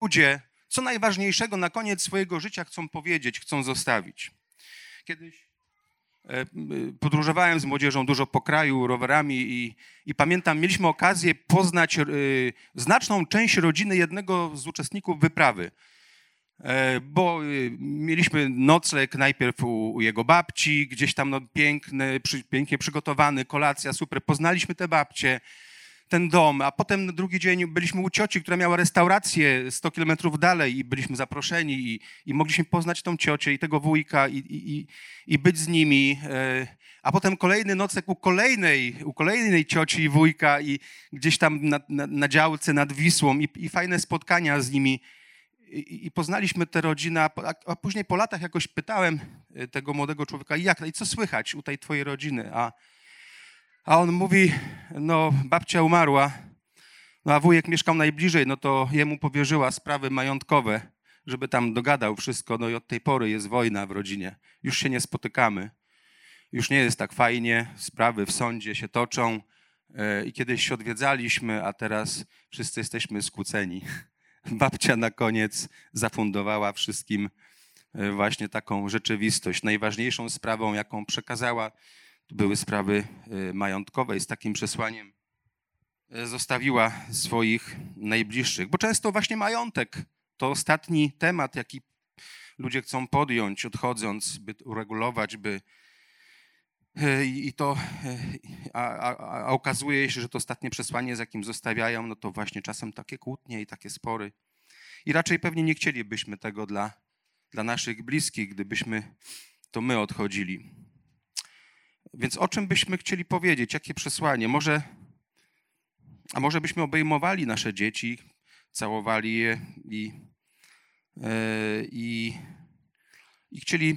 Ludzie co najważniejszego na koniec swojego życia chcą powiedzieć, chcą zostawić. Kiedyś e, podróżowałem z młodzieżą dużo po kraju rowerami i, i pamiętam, mieliśmy okazję poznać y, znaczną część rodziny jednego z uczestników wyprawy. E, bo mieliśmy nocleg najpierw u, u jego babci, gdzieś tam no, piękny, przy, pięknie przygotowany, kolacja, super. Poznaliśmy te babcie ten dom, a potem na drugi dzień byliśmy u cioci, która miała restaurację 100 kilometrów dalej i byliśmy zaproszeni i, i mogliśmy poznać tą ciocię i tego wujka i, i, i być z nimi. E, a potem kolejny nocek u kolejnej, u kolejnej cioci i wujka i gdzieś tam na, na, na działce nad Wisłą i, fajne spotkania z nimi. I, i poznaliśmy tę rodzinę, a, a, później po latach jakoś pytałem e, tego młodego człowieka, jak, i co słychać u tej twojej rodziny? A a on mówi, no babcia umarła, no a wujek mieszkał najbliżej, no to jemu powierzyła sprawy majątkowe, żeby tam dogadał wszystko. No i od tej pory jest wojna w rodzinie. Już się nie spotykamy. Już nie jest tak fajnie, sprawy w sądzie się toczą e, i kiedyś się odwiedzaliśmy, a teraz wszyscy jesteśmy skłóceni. Babcia na koniec zafundowała wszystkim e, właśnie taką rzeczywistość. Najważniejszą sprawą, jaką przekazała były sprawy y, majątkowe i z takim przesłaniem y, zostawiła swoich najbliższych. Bo często właśnie majątek to ostatni temat, jaki ludzie chcą podjąć, odchodząc, by uregulować, by. Y, I to, a, a, a okazuje się, że to ostatnie przesłanie, z jakim zostawiają, no to właśnie czasem takie kłótnie i takie spory. I raczej pewnie nie chcielibyśmy tego dla, dla naszych bliskich, gdybyśmy to my odchodzili. Więc o czym byśmy chcieli powiedzieć? Jakie przesłanie? Może, a może byśmy obejmowali nasze dzieci, całowali je i, yy, i, i chcieli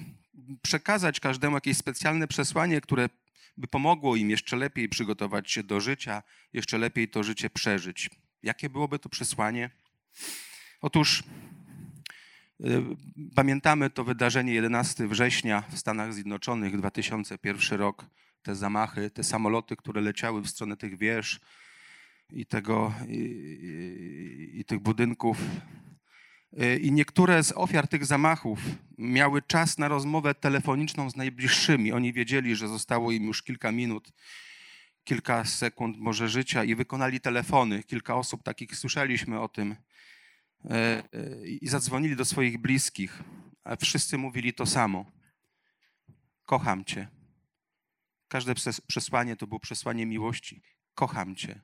przekazać każdemu jakieś specjalne przesłanie, które by pomogło im jeszcze lepiej przygotować się do życia, jeszcze lepiej to życie przeżyć. Jakie byłoby to przesłanie? Otóż pamiętamy to wydarzenie 11 września w Stanach Zjednoczonych, 2001 rok, te zamachy, te samoloty, które leciały w stronę tych wież i, tego, i, i, i tych budynków. Y, I niektóre z ofiar tych zamachów miały czas na rozmowę telefoniczną z najbliższymi. Oni wiedzieli, że zostało im już kilka minut, kilka sekund może życia i wykonali telefony. Kilka osób takich słyszeliśmy o tym. E, e, i zadzwonili do swoich bliskich, a wszyscy mówili to samo. Kocham Cię. Każde przesłanie to było przesłanie miłości. Kocham Cię.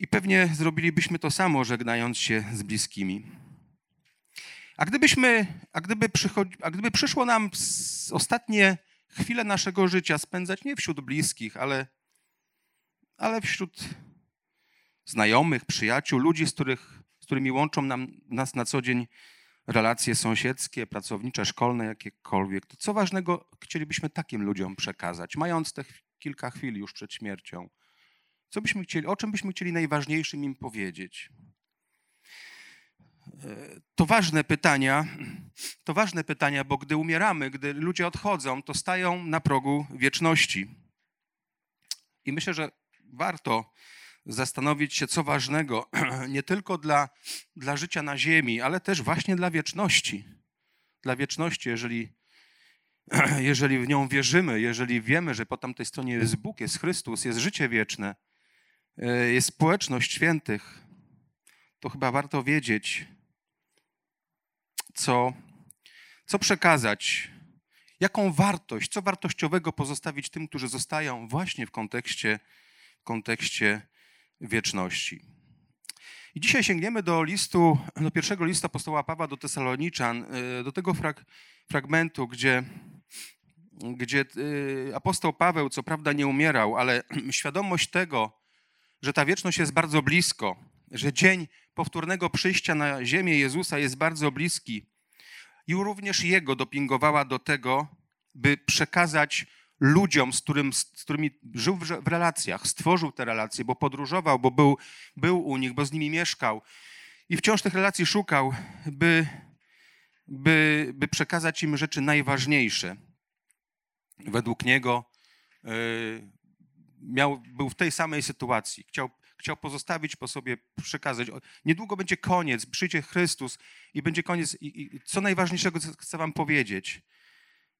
I pewnie zrobilibyśmy to samo, żegnając się z bliskimi. A gdybyśmy, a gdyby, a gdyby przyszło nam ostatnie chwile naszego życia spędzać nie wśród bliskich, ale, ale wśród znajomych, przyjaciół, ludzi, z, których, z którymi łączą nam, nas na co dzień relacje sąsiedzkie, pracownicze, szkolne, jakiekolwiek. To co ważnego chcielibyśmy takim ludziom przekazać, mając te kilka chwil już przed śmiercią? Co byśmy chcieli, o czym byśmy chcieli najważniejszym im powiedzieć? E, to ważne pytania, to ważne pytania, bo gdy umieramy, gdy ludzie odchodzą, to stają na progu wieczności. I myślę, że warto zastanowić się, co ważnego nie tylko dla, dla życia na ziemi, ale też właśnie dla wieczności. Dla wieczności, jeżeli, jeżeli w nią wierzymy, jeżeli wiemy, że po tamtej stronie jest Bóg, jest Chrystus, jest życie wieczne, e, jest społeczność świętych, to chyba warto wiedzieć, co, co przekazać, jaką wartość, co wartościowego pozostawić tym, którzy zostają właśnie w kontekście, w kontekście wieczności. I dzisiaj sięgniemy do listu, do pierwszego listu apostoła Pawła do Tesaloniczan, y, do tego frag, fragmentu, gdzie gdzie y, apostoł Paweł co prawda nie umierał, ale świadomość tego, że ta wieczność jest bardzo blisko, że dzień powtórnego przyjścia na ziemię Jezusa jest bardzo bliski i również jego dopingowała do tego, by przekazać ludziom, z, którym, z którymi żył w, relacjach, stworzył te relacje, bo podróżował, bo był, był u nich, bo z nimi mieszkał i wciąż tych relacji szukał, by, by, by przekazać im rzeczy najważniejsze. Według niego yy, miał, był w tej samej sytuacji. Chciał, chciał pozostawić po sobie, przekazać. Niedługo będzie koniec, przyjdzie Chrystus i będzie koniec. I, i co najważniejszego chcę wam powiedzieć.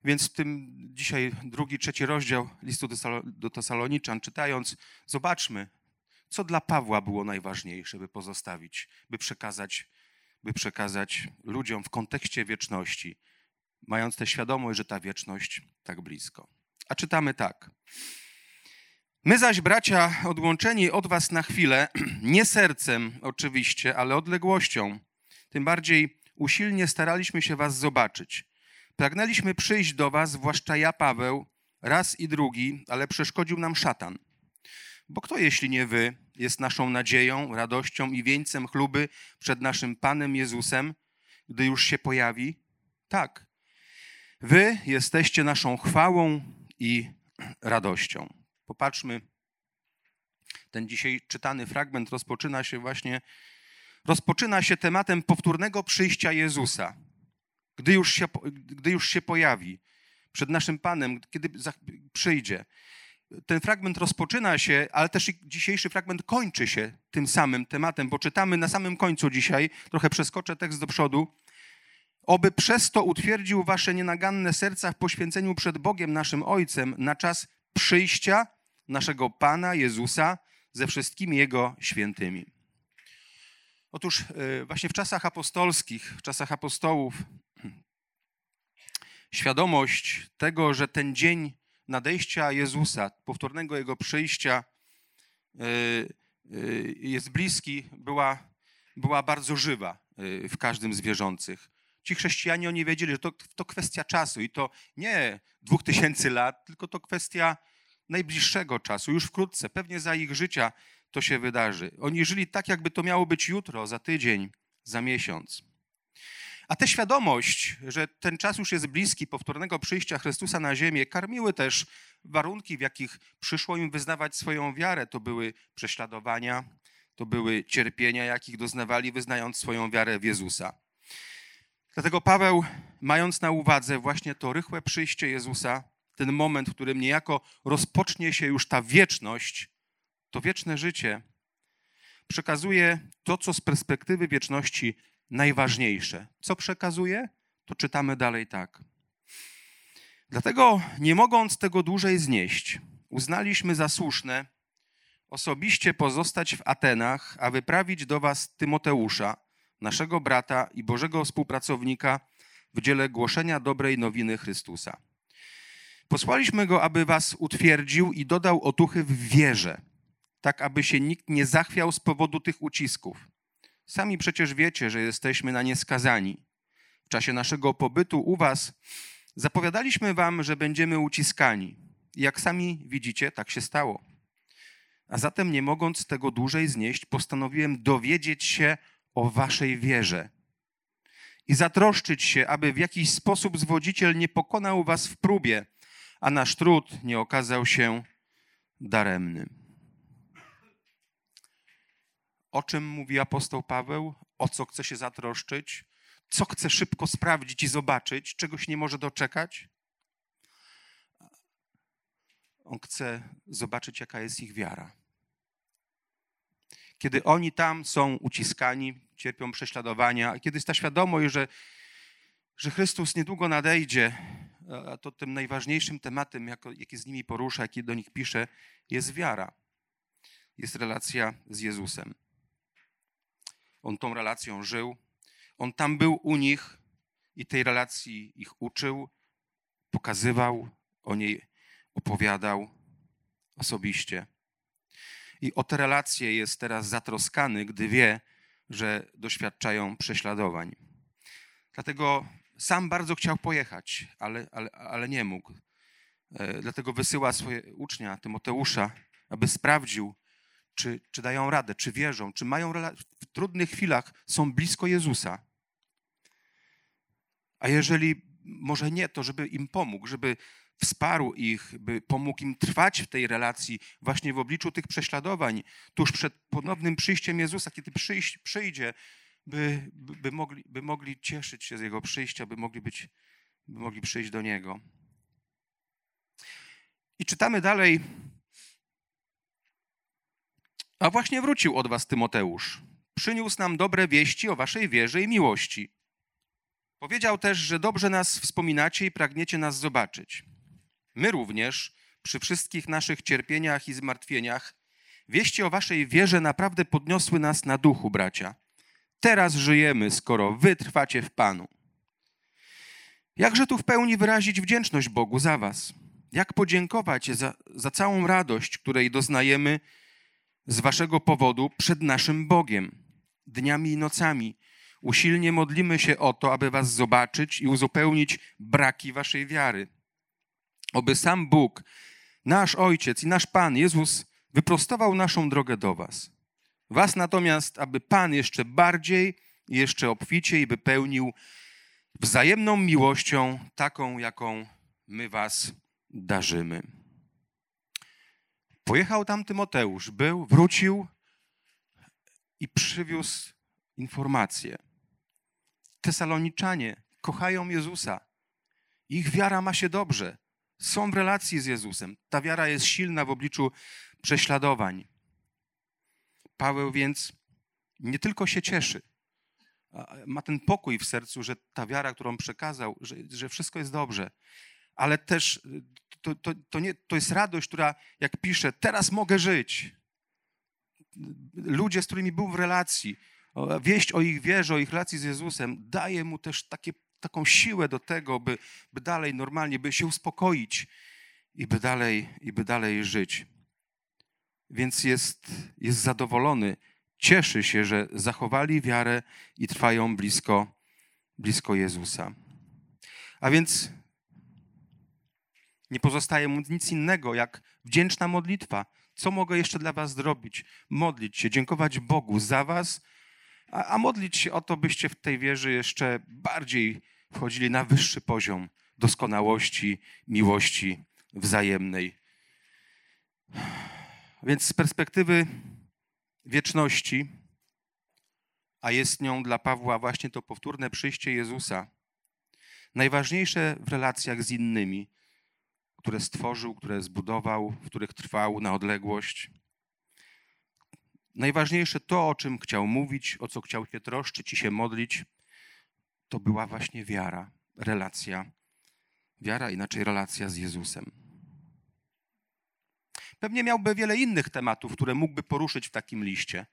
Więc w tym dzisiaj drugi, trzeci rozdział listu do Tesaloniczan czytając, zobaczmy, co dla Pawła było najważniejsze, by pozostawić, by przekazać, by przekazać ludziom w kontekście wieczności, mając tę świadomość, że ta wieczność tak blisko. A czytamy tak. My zaś, bracia, odłączeni od was na chwilę, nie sercem oczywiście, ale odległością, tym bardziej usilnie staraliśmy się was zobaczyć. Pragnęliśmy przyjść do was, zwłaszcza ja, Paweł, raz i drugi, ale przeszkodził nam szatan. Bo kto, jeśli nie wy, jest naszą nadzieją, radością i wieńcem chluby przed naszym Panem Jezusem, gdy już się pojawi? Tak. Wy jesteście naszą chwałą i radością. Popatrzmy, ten dzisiaj czytany fragment rozpoczyna się właśnie, rozpoczyna się tematem powtórnego przyjścia Jezusa, gdy już się, gdy już się pojawi przed naszym Panem, kiedy przyjdzie. Ten fragment rozpoczyna się, ale też dzisiejszy fragment kończy się tym samym tematem, bo czytamy na samym końcu dzisiaj, trochę przeskoczę tekst do przodu, oby przez to utwierdził wasze nienaganne serca w poświęceniu przed Bogiem naszym Ojcem na czas przyjścia naszego Pana Jezusa ze wszystkimi Jego świętymi. Otóż e, właśnie w czasach apostolskich, w czasach apostołów, świadomość tego, że ten dzień nadejścia Jezusa, powtórnego Jego przyjścia e, e, jest bliski, była, była bardzo żywa w każdym z wierzących. Ci chrześcijanie oni wiedzieli, że to, to kwestia czasu i to nie dwóch tysięcy lat, tylko to kwestia najbliższego czasu, już wkrótce, pewnie za ich życia to się wydarzy. Oni żyli tak, jakby to miało być jutro, za tydzień, za miesiąc. A tę świadomość, że ten czas już jest bliski powtórnego przyjścia Chrystusa na ziemię, karmiły też warunki, w jakich przyszło im wyznawać swoją wiarę. To były prześladowania, to były cierpienia, jakich doznawali, wyznając swoją wiarę w Jezusa. Dlatego Paweł, mając na uwadze właśnie to rychłe przyjście Jezusa, ten moment, w którym niejako rozpocznie się już ta wieczność, to wieczne życie, przekazuje to, co z perspektywy wieczności najważniejsze. Co przekazuje? To czytamy dalej tak. Dlatego, nie mogąc tego dłużej znieść, uznaliśmy za słuszne osobiście pozostać w Atenach, a wyprawić do Was Tymoteusza, naszego brata i Bożego współpracownika w dziele głoszenia dobrej nowiny Chrystusa Posłaliśmy go, aby was utwierdził i dodał otuchy w wierze, tak aby się nikt nie zachwiał z powodu tych ucisków. Sami przecież wiecie, że jesteśmy na nie skazani. W czasie naszego pobytu u was zapowiadaliśmy wam, że będziemy uciskani. Jak sami widzicie, tak się stało. A zatem, nie mogąc tego dłużej znieść, postanowiłem dowiedzieć się o waszej wierze i zatroszczyć się, aby w jakiś sposób zwodziciel nie pokonał was w próbie, a nasz trud nie okazał się daremnym. O czym mówi apostoł Paweł? O co chce się zatroszczyć? Co chce szybko sprawdzić i zobaczyć? Czegoś nie może doczekać? On chce zobaczyć, jaka jest ich wiara. Kiedy oni tam są uciskani, cierpią prześladowania, kiedy jest ta świadomość, że, że Chrystus niedługo nadejdzie, a to tym najważniejszym tematem, jaki z nimi porusza, jaki do nich pisze, jest wiara. Jest relacja z Jezusem. On tą relacją żył. On tam był u nich i tej relacji ich uczył, pokazywał, o niej opowiadał osobiście. I o te relacje jest teraz zatroskany, gdy wie, że doświadczają prześladowań. Dlatego sam bardzo chciał pojechać, ale, ale, ale nie mógł. E, dlatego wysyła swoje ucznia, Tymoteusza, aby sprawdził, czy, czy dają radę, czy wierzą, czy mają w trudnych chwilach są blisko Jezusa. A jeżeli może nie, to żeby im pomógł, żeby wsparł ich, by pomógł im trwać w tej relacji właśnie w obliczu tych prześladowań, tuż przed ponownym przyjściem Jezusa, kiedy przyjść, przyjdzie, by, by, by, mogli, by mogli cieszyć się z Jego przyjścia, by mogli, być, by mogli przyjść do Niego. I czytamy dalej. A właśnie wrócił od was Tymoteusz. Przyniósł nam dobre wieści o waszej wierze i miłości. Powiedział też, że dobrze nas wspominacie i pragniecie nas zobaczyć. My również, przy wszystkich naszych cierpieniach i zmartwieniach, wieści o waszej wierze naprawdę podniosły nas na duchu, bracia. Teraz żyjemy, skoro wy trwacie w Panu. Jakże tu w pełni wyrazić wdzięczność Bogu za was? Jak podziękować za, za całą radość, której doznajemy z waszego powodu przed naszym Bogiem? Dniami i nocami usilnie modlimy się o to, aby was zobaczyć i uzupełnić braki waszej wiary. Oby sam Bóg, nasz Ojciec i nasz Pan Jezus wyprostował naszą drogę do was. Was natomiast, aby Pan jeszcze bardziej i jeszcze obficiej wypełnił wzajemną miłością, taką, jaką my was darzymy. Pojechał tam Tymoteusz, był, wrócił i przywiózł informację. Tesaloniczanie kochają Jezusa. Ich wiara ma się dobrze. Są w relacji z Jezusem. Ta wiara jest silna w obliczu prześladowań. Paweł więc nie tylko się cieszy, ma ten pokój w sercu, że ta wiara, którą przekazał, że, że wszystko jest dobrze, ale też to, to, to, nie, to jest radość, która, jak pisze, teraz mogę żyć. Ludzie, z którymi był w relacji, wieść o ich wierze, o ich relacji z Jezusem, daje mu też takie, taką siłę do tego, by, by dalej normalnie, by się uspokoić i by dalej, i by dalej żyć. Więc jest, jest zadowolony, cieszy się, że zachowali wiarę i trwają blisko, blisko Jezusa. A więc nie pozostaje mu nic innego jak wdzięczna modlitwa. Co mogę jeszcze dla Was zrobić? Modlić się, dziękować Bogu za Was, a, a modlić się o to, byście w tej wierze jeszcze bardziej wchodzili na wyższy poziom doskonałości, miłości wzajemnej. Więc z perspektywy wieczności, a jest nią dla Pawła właśnie to powtórne przyjście Jezusa, najważniejsze w relacjach z innymi które stworzył, które zbudował, w których trwał na odległość. Najważniejsze to, o czym chciał mówić, o co chciał się troszczyć i się modlić, to była właśnie wiara, relacja. Wiara, inaczej relacja z Jezusem. Pewnie miałby wiele innych tematów, które mógłby poruszyć w takim liście.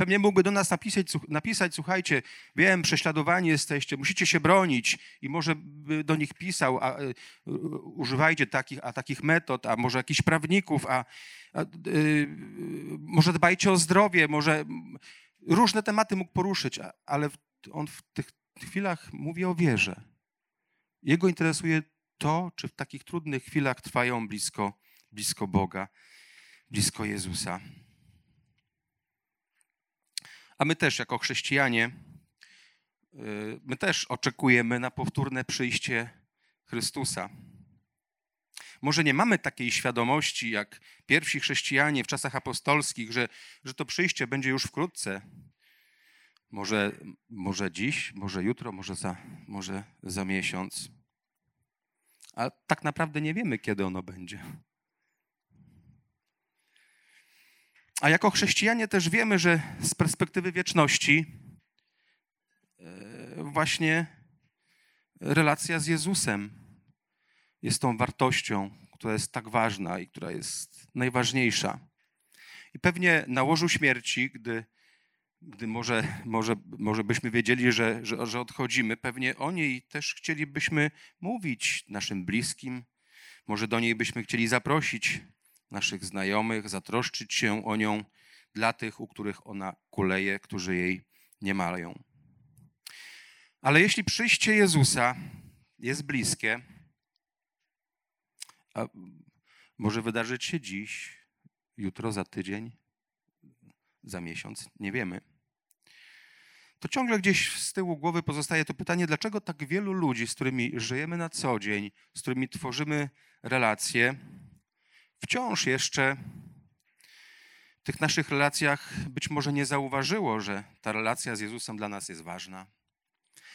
Pewnie mógłby do nas napisać, napisać, słuchajcie, wiem, prześladowani jesteście, musicie się bronić i może by do nich pisał, a, y, używajcie takich, a takich metod, a może jakichś prawników, a, a y, może dbajcie o zdrowie, może różne tematy mógł poruszyć, ale on w tych chwilach mówi o wierze. Jego interesuje to, czy w takich trudnych chwilach trwają blisko, blisko Boga, blisko Jezusa. A my też, jako chrześcijanie, y, my też oczekujemy na powtórne przyjście Chrystusa. Może nie mamy takiej świadomości jak pierwsi chrześcijanie w czasach apostolskich, że, że to przyjście będzie już wkrótce. Może, może dziś, może jutro, może za, może za miesiąc. A tak naprawdę nie wiemy, kiedy ono będzie. A jako chrześcijanie też wiemy, że z perspektywy wieczności e, właśnie relacja z Jezusem jest tą wartością, która jest tak ważna i która jest najważniejsza. I pewnie na łożu śmierci, gdy, gdy może, może, może byśmy wiedzieli, że, że, że odchodzimy, pewnie o niej też chcielibyśmy mówić naszym bliskim, może do niej byśmy chcieli zaprosić naszych znajomych, zatroszczyć się o nią dla tych, u których ona kuleje, którzy jej nie mają. Ale jeśli przyjście Jezusa jest bliskie, A może wydarzyć się dziś, jutro, za tydzień, za miesiąc, nie wiemy. To ciągle gdzieś z tyłu głowy pozostaje to pytanie, dlaczego tak wielu ludzi, z którymi żyjemy na co dzień, z którymi tworzymy relacje, wciąż jeszcze w tych naszych relacjach być może nie zauważyło, że ta relacja z Jezusem dla nas jest ważna.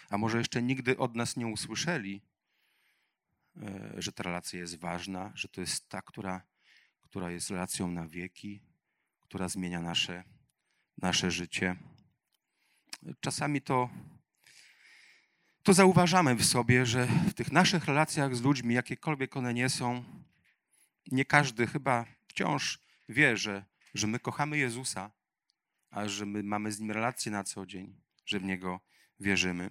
A może jeszcze nigdy od nas nie usłyszeli, e, że ta relacja jest ważna, że to jest ta, która, która jest relacją na wieki, która zmienia nasze, nasze życie. Czasami to, to zauważamy w sobie, że w tych naszych relacjach z ludźmi, jakiekolwiek one nie są, nie każdy chyba wciąż wie, że, że my kochamy Jezusa, a że my mamy z Nim relacje na co dzień, że w Niego wierzymy.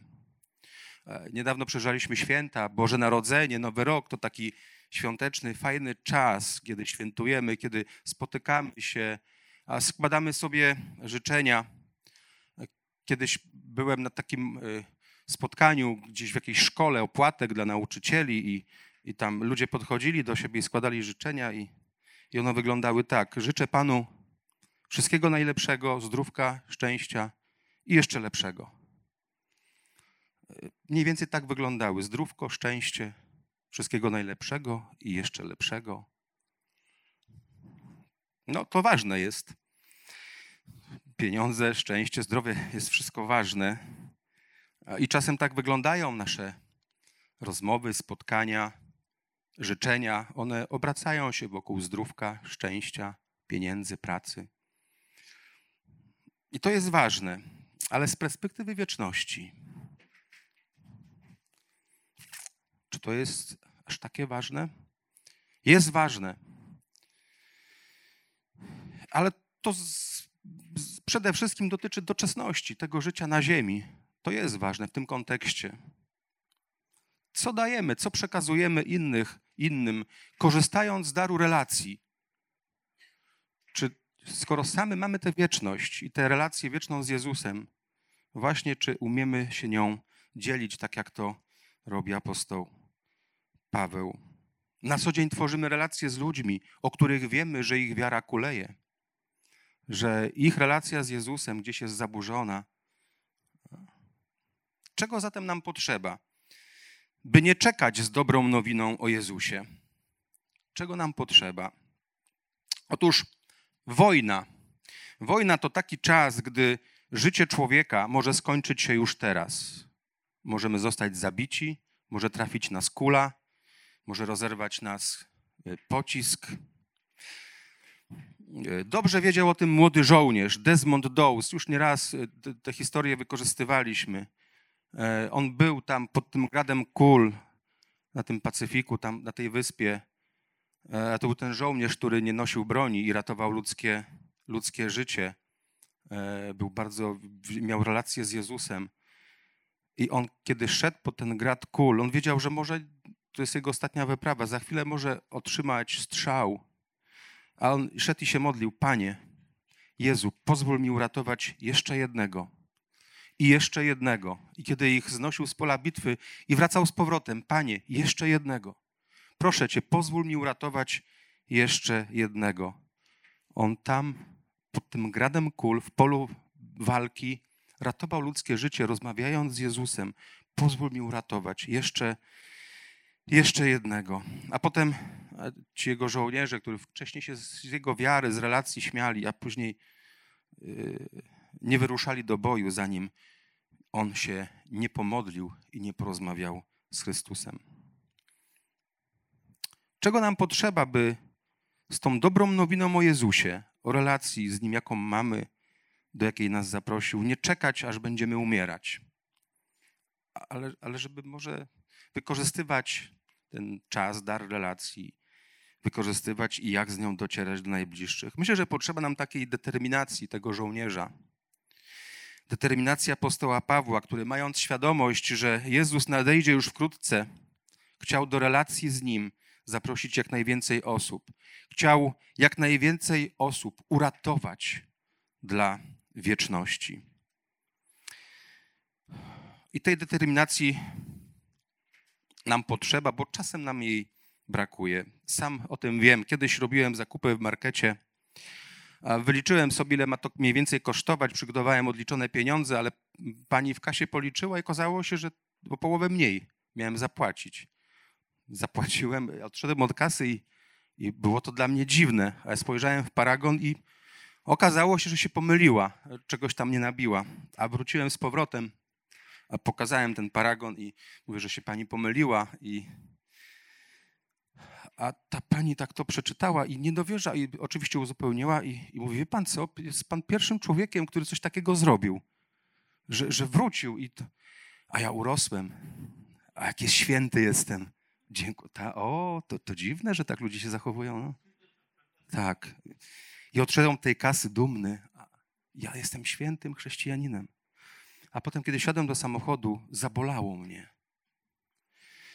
E, niedawno przeżaliśmy święta, Boże Narodzenie, Nowy Rok to taki świąteczny, fajny czas, kiedy świętujemy, kiedy spotykamy się, a składamy sobie życzenia. E, kiedyś byłem na takim e, spotkaniu gdzieś w jakiejś szkole, opłatek dla nauczycieli i, i tam ludzie podchodzili do siebie i składali życzenia i, i one wyglądały tak. Życzę Panu wszystkiego najlepszego, zdrówka, szczęścia i jeszcze lepszego. Mniej więcej tak wyglądały. Zdrówko, szczęście, wszystkiego najlepszego i jeszcze lepszego. No to ważne jest. Pieniądze, szczęście, zdrowie jest wszystko ważne. I czasem tak wyglądają nasze rozmowy, spotkania, życzenia. One obracają się wokół zdrówka, szczęścia, pieniędzy, pracy. I to jest ważne, ale z perspektywy wieczności. Czy to jest aż takie ważne? Jest ważne. Ale to z, z, przede wszystkim dotyczy doczesności, tego życia na ziemi. To jest ważne w tym kontekście. Co dajemy, co przekazujemy innych, innym, korzystając z daru relacji? Czy skoro sami mamy tę wieczność i tę relację wieczną z Jezusem, właśnie czy umiemy się nią dzielić, tak jak to robi apostoł Paweł? Na co dzień tworzymy relacje z ludźmi, o których wiemy, że ich wiara kuleje, że ich relacja z Jezusem gdzieś jest zaburzona. Czego zatem nam potrzeba? By nie czekać z dobrą nowiną o Jezusie. Czego nam potrzeba? Otóż wojna. Wojna to taki czas, gdy życie człowieka może skończyć się już teraz. Możemy zostać zabici, może trafić nas kula, może rozerwać nas e, pocisk. E, dobrze wiedział o tym młody żołnierz, Desmond Dows. Już nieraz e, tę historię wykorzystywaliśmy. On był tam pod tym gradem kul na tym Pacyfiku, tam na tej wyspie. A to był ten żołnierz, który nie nosił broni i ratował ludzkie, ludzkie życie. Był bardzo, miał relację z Jezusem. I on, kiedy szedł po ten grad kul, on wiedział, że może to jest jego ostatnia wyprawa. Za chwilę może otrzymać strzał. A on szedł i się modlił: Panie, Jezu, pozwól mi uratować jeszcze jednego. I jeszcze jednego. I kiedy ich znosił z pola bitwy i wracał z powrotem: Panie, jeszcze jednego. Proszę cię, pozwól mi uratować jeszcze jednego. On tam, pod tym gradem kul, w polu walki, ratował ludzkie życie, rozmawiając z Jezusem. Pozwól mi uratować jeszcze jeszcze jednego. A potem ci jego żołnierze, którzy wcześniej się z jego wiary, z relacji śmiali, a później y, nie wyruszali do boju, zanim on się nie pomodlił i nie porozmawiał z Chrystusem. Czego nam potrzeba, by z tą dobrą nowiną o Jezusie, o relacji z Nim, jaką mamy, do jakiej nas zaprosił, nie czekać, aż będziemy umierać, ale, ale żeby może wykorzystywać ten czas, dar relacji, wykorzystywać i jak z nią docierać do najbliższych. Myślę, że potrzeba nam takiej determinacji tego żołnierza. Determinacja apostoła Pawła, który mając świadomość, że Jezus nadejdzie już wkrótce, chciał do relacji z Nim zaprosić jak najwięcej osób. Chciał jak najwięcej osób uratować dla wieczności. I tej determinacji nam potrzeba, bo czasem nam jej brakuje. Sam o tym wiem. Kiedyś robiłem zakupy w markecie. Wyliczyłem sobie, ile ma to mniej więcej kosztować. Przygotowałem odliczone pieniądze, ale pani w kasie policzyła i okazało się, że o połowę mniej miałem zapłacić. Zapłaciłem, odszedłem od kasy i, i było to dla mnie dziwne, ale spojrzałem w paragon i okazało się, że się pomyliła, czegoś tam nie nabiła. A wróciłem z powrotem, pokazałem ten paragon i mówię, że się pani pomyliła i a ta pani tak to przeczytała i nie dowierza, i oczywiście uzupełniła i, i mówi, wie pan co, jest pan pierwszym człowiekiem, który coś takiego zrobił, że, że wrócił i to, a ja urosłem, a jaki święty jestem. Dziękuję. Ta, o, to, to dziwne, że tak ludzie się zachowują. No. Tak. I odszedłem tej kasy dumny. Ja jestem świętym chrześcijaninem. A potem, kiedy siadłem do samochodu, zabolało mnie.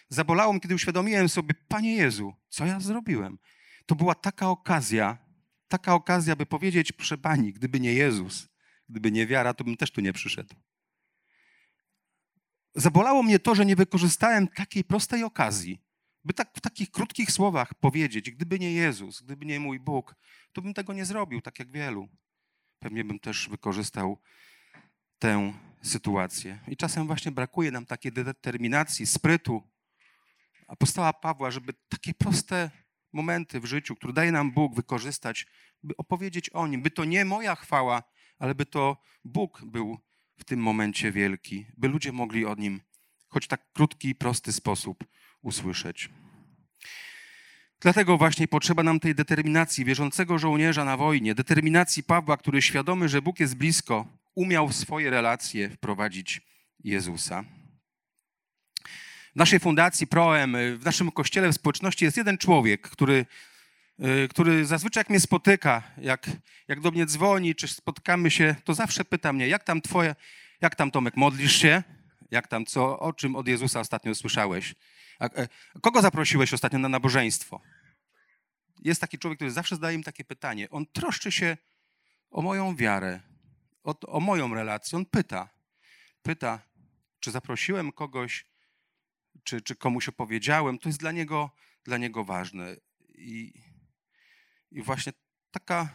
Zabolało mnie, kiedy uświadomiłem sobie, Panie Jezu, co ja zrobiłem? To była taka okazja, taka okazja, by powiedzieć, proszę Pani, gdyby nie Jezus, gdyby nie wiara, to bym też tu nie przyszedł. Zabolało mnie to, że nie wykorzystałem takiej prostej okazji, by tak w takich krótkich słowach powiedzieć, gdyby nie Jezus, gdyby nie mój Bóg, to bym tego nie zrobił, tak jak wielu. Pewnie bym też wykorzystał tę sytuację. I czasem właśnie brakuje nam takiej determinacji, sprytu, apostoła Pawła, żeby takie proste momenty w życiu, które daje nam Bóg, wykorzystać, by opowiedzieć o nim, by to nie moja chwała, ale by to Bóg był w tym momencie wielki, by ludzie mogli o nim choć tak krótki i prosty sposób usłyszeć. Dlatego właśnie potrzeba nam tej determinacji wierzącego żołnierza na wojnie, determinacji Pawła, który świadomy, że Bóg jest blisko, umiał w swoje relacje wprowadzić Jezusa. W naszej fundacji Proem, w naszym kościele, w społeczności jest jeden człowiek, który, y, który zazwyczaj jak mnie spotyka, jak, jak do mnie dzwoni, czy spotkamy się, to zawsze pyta mnie, jak tam twoje, jak tam Tomek, modlisz się? Jak tam, co, o czym od Jezusa ostatnio słyszałeś? A, e, kogo zaprosiłeś ostatnio na nabożeństwo? Jest taki człowiek, który zawsze zadaje im takie pytanie. On troszczy się o moją wiarę, o, o moją relację. On pyta, pyta, czy zaprosiłem kogoś czy, czy komuś opowiedziałem, to jest dla niego, dla niego ważne. I, i właśnie taka,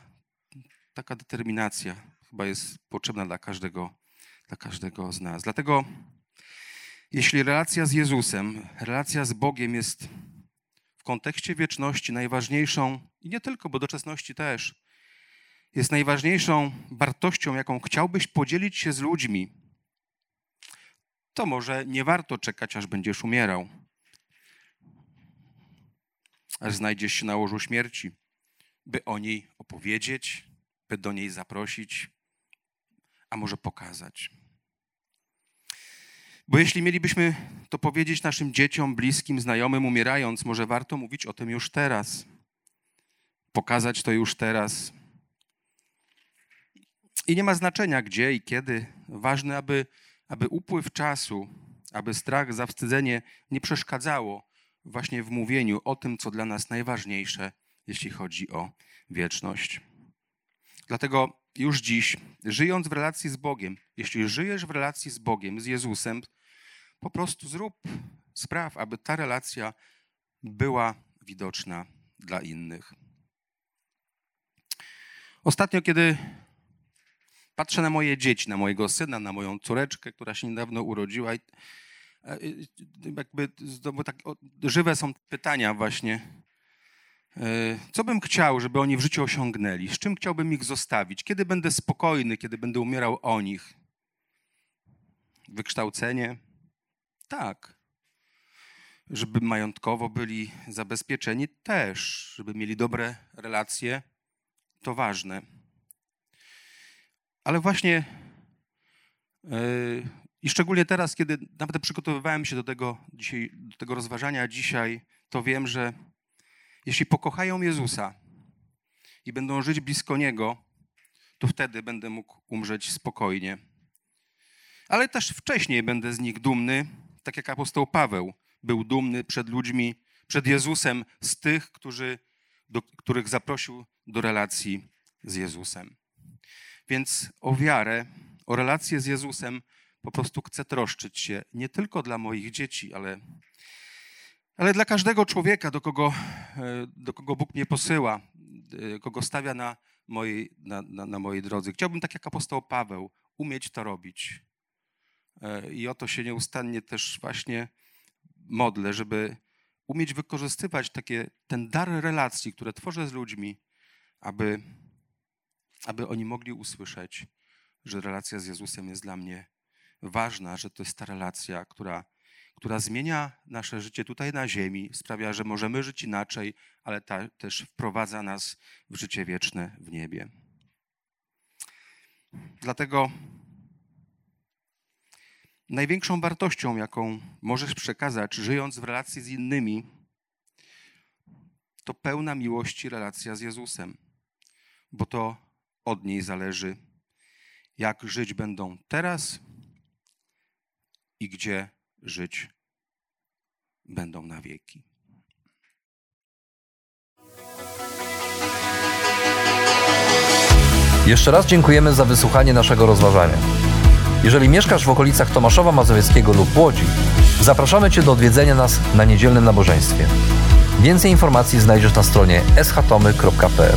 taka determinacja chyba jest potrzebna dla każdego, dla każdego z nas. Dlatego, jeśli relacja z Jezusem, relacja z Bogiem jest w kontekście wieczności najważniejszą, i nie tylko, bo doczesności też, jest najważniejszą wartością, jaką chciałbyś podzielić się z ludźmi, to może nie warto czekać, aż będziesz umierał, aż znajdziesz się na łożu śmierci, by o niej opowiedzieć, by do niej zaprosić, a może pokazać. Bo jeśli mielibyśmy to powiedzieć naszym dzieciom, bliskim, znajomym, umierając, może warto mówić o tym już teraz. Pokazać to już teraz. I nie ma znaczenia gdzie i kiedy. Ważne, aby aby upływ czasu, aby strach, zawstydzenie nie przeszkadzało właśnie w mówieniu o tym, co dla nas najważniejsze, jeśli chodzi o wieczność. Dlatego już dziś, żyjąc w relacji z Bogiem, jeśli żyjesz w relacji z Bogiem, z Jezusem, po prostu zrób, spraw, aby ta relacja była widoczna dla innych. Ostatnio, kiedy Patrzę na moje dzieci, na mojego syna, na moją córeczkę, która się niedawno urodziła. I e, jakby tak, żywe są pytania właśnie. E, co bym chciał, żeby oni w życiu osiągnęli? Z czym chciałbym ich zostawić? Kiedy będę spokojny, kiedy będę umierał o nich? Wykształcenie? Tak. Żeby majątkowo byli zabezpieczeni? Też. Żeby mieli dobre relacje? To ważne. Ale właśnie yy, i szczególnie teraz, kiedy nawet przygotowywałem się do tego, dzisiaj, do tego rozważania dzisiaj, to wiem, że jeśli pokochają Jezusa i będą żyć blisko Niego, to wtedy będę mógł umrzeć spokojnie. Ale też wcześniej będę z nich dumny, tak jak apostoł Paweł był dumny przed ludźmi, przed Jezusem z tych, którzy, do, których zaprosił do relacji z Jezusem. Więc o wiarę, o relację z Jezusem po prostu chcę troszczyć się nie tylko dla moich dzieci, ale, Ale dla każdego człowieka, do kogo, e, do kogo Bóg mnie posyła, e, kogo stawia na mojej, na, na, na mojej drodze, chciałbym, tak jak apostoł Paweł, umieć to robić. E, I o to się nieustannie też właśnie modlę, żeby umieć wykorzystywać takie, ten dar relacji, które tworzę z ludźmi, aby, aby oni mogli usłyszeć, że relacja z Jezusem jest dla mnie ważna, że to jest ta relacja, która, która zmienia nasze życie tutaj na ziemi, sprawia, że możemy żyć inaczej, ale ta, też wprowadza nas w życie wieczne w niebie. Dlatego największą wartością, jaką możesz przekazać, żyjąc w relacji z innymi, to pełna miłości relacja z Jezusem, bo to od niej zależy, jak żyć będą teraz i gdzie żyć będą na wieki. Jeszcze raz dziękujemy za wysłuchanie naszego rozważania. Jeżeli mieszkasz w okolicach Tomaszowa Mazowieckiego lub Łodzi, zapraszamy Cię do odwiedzenia nas na niedzielnym nabożeństwie. Więcej informacji znajdziesz na stronie schatomy.pl.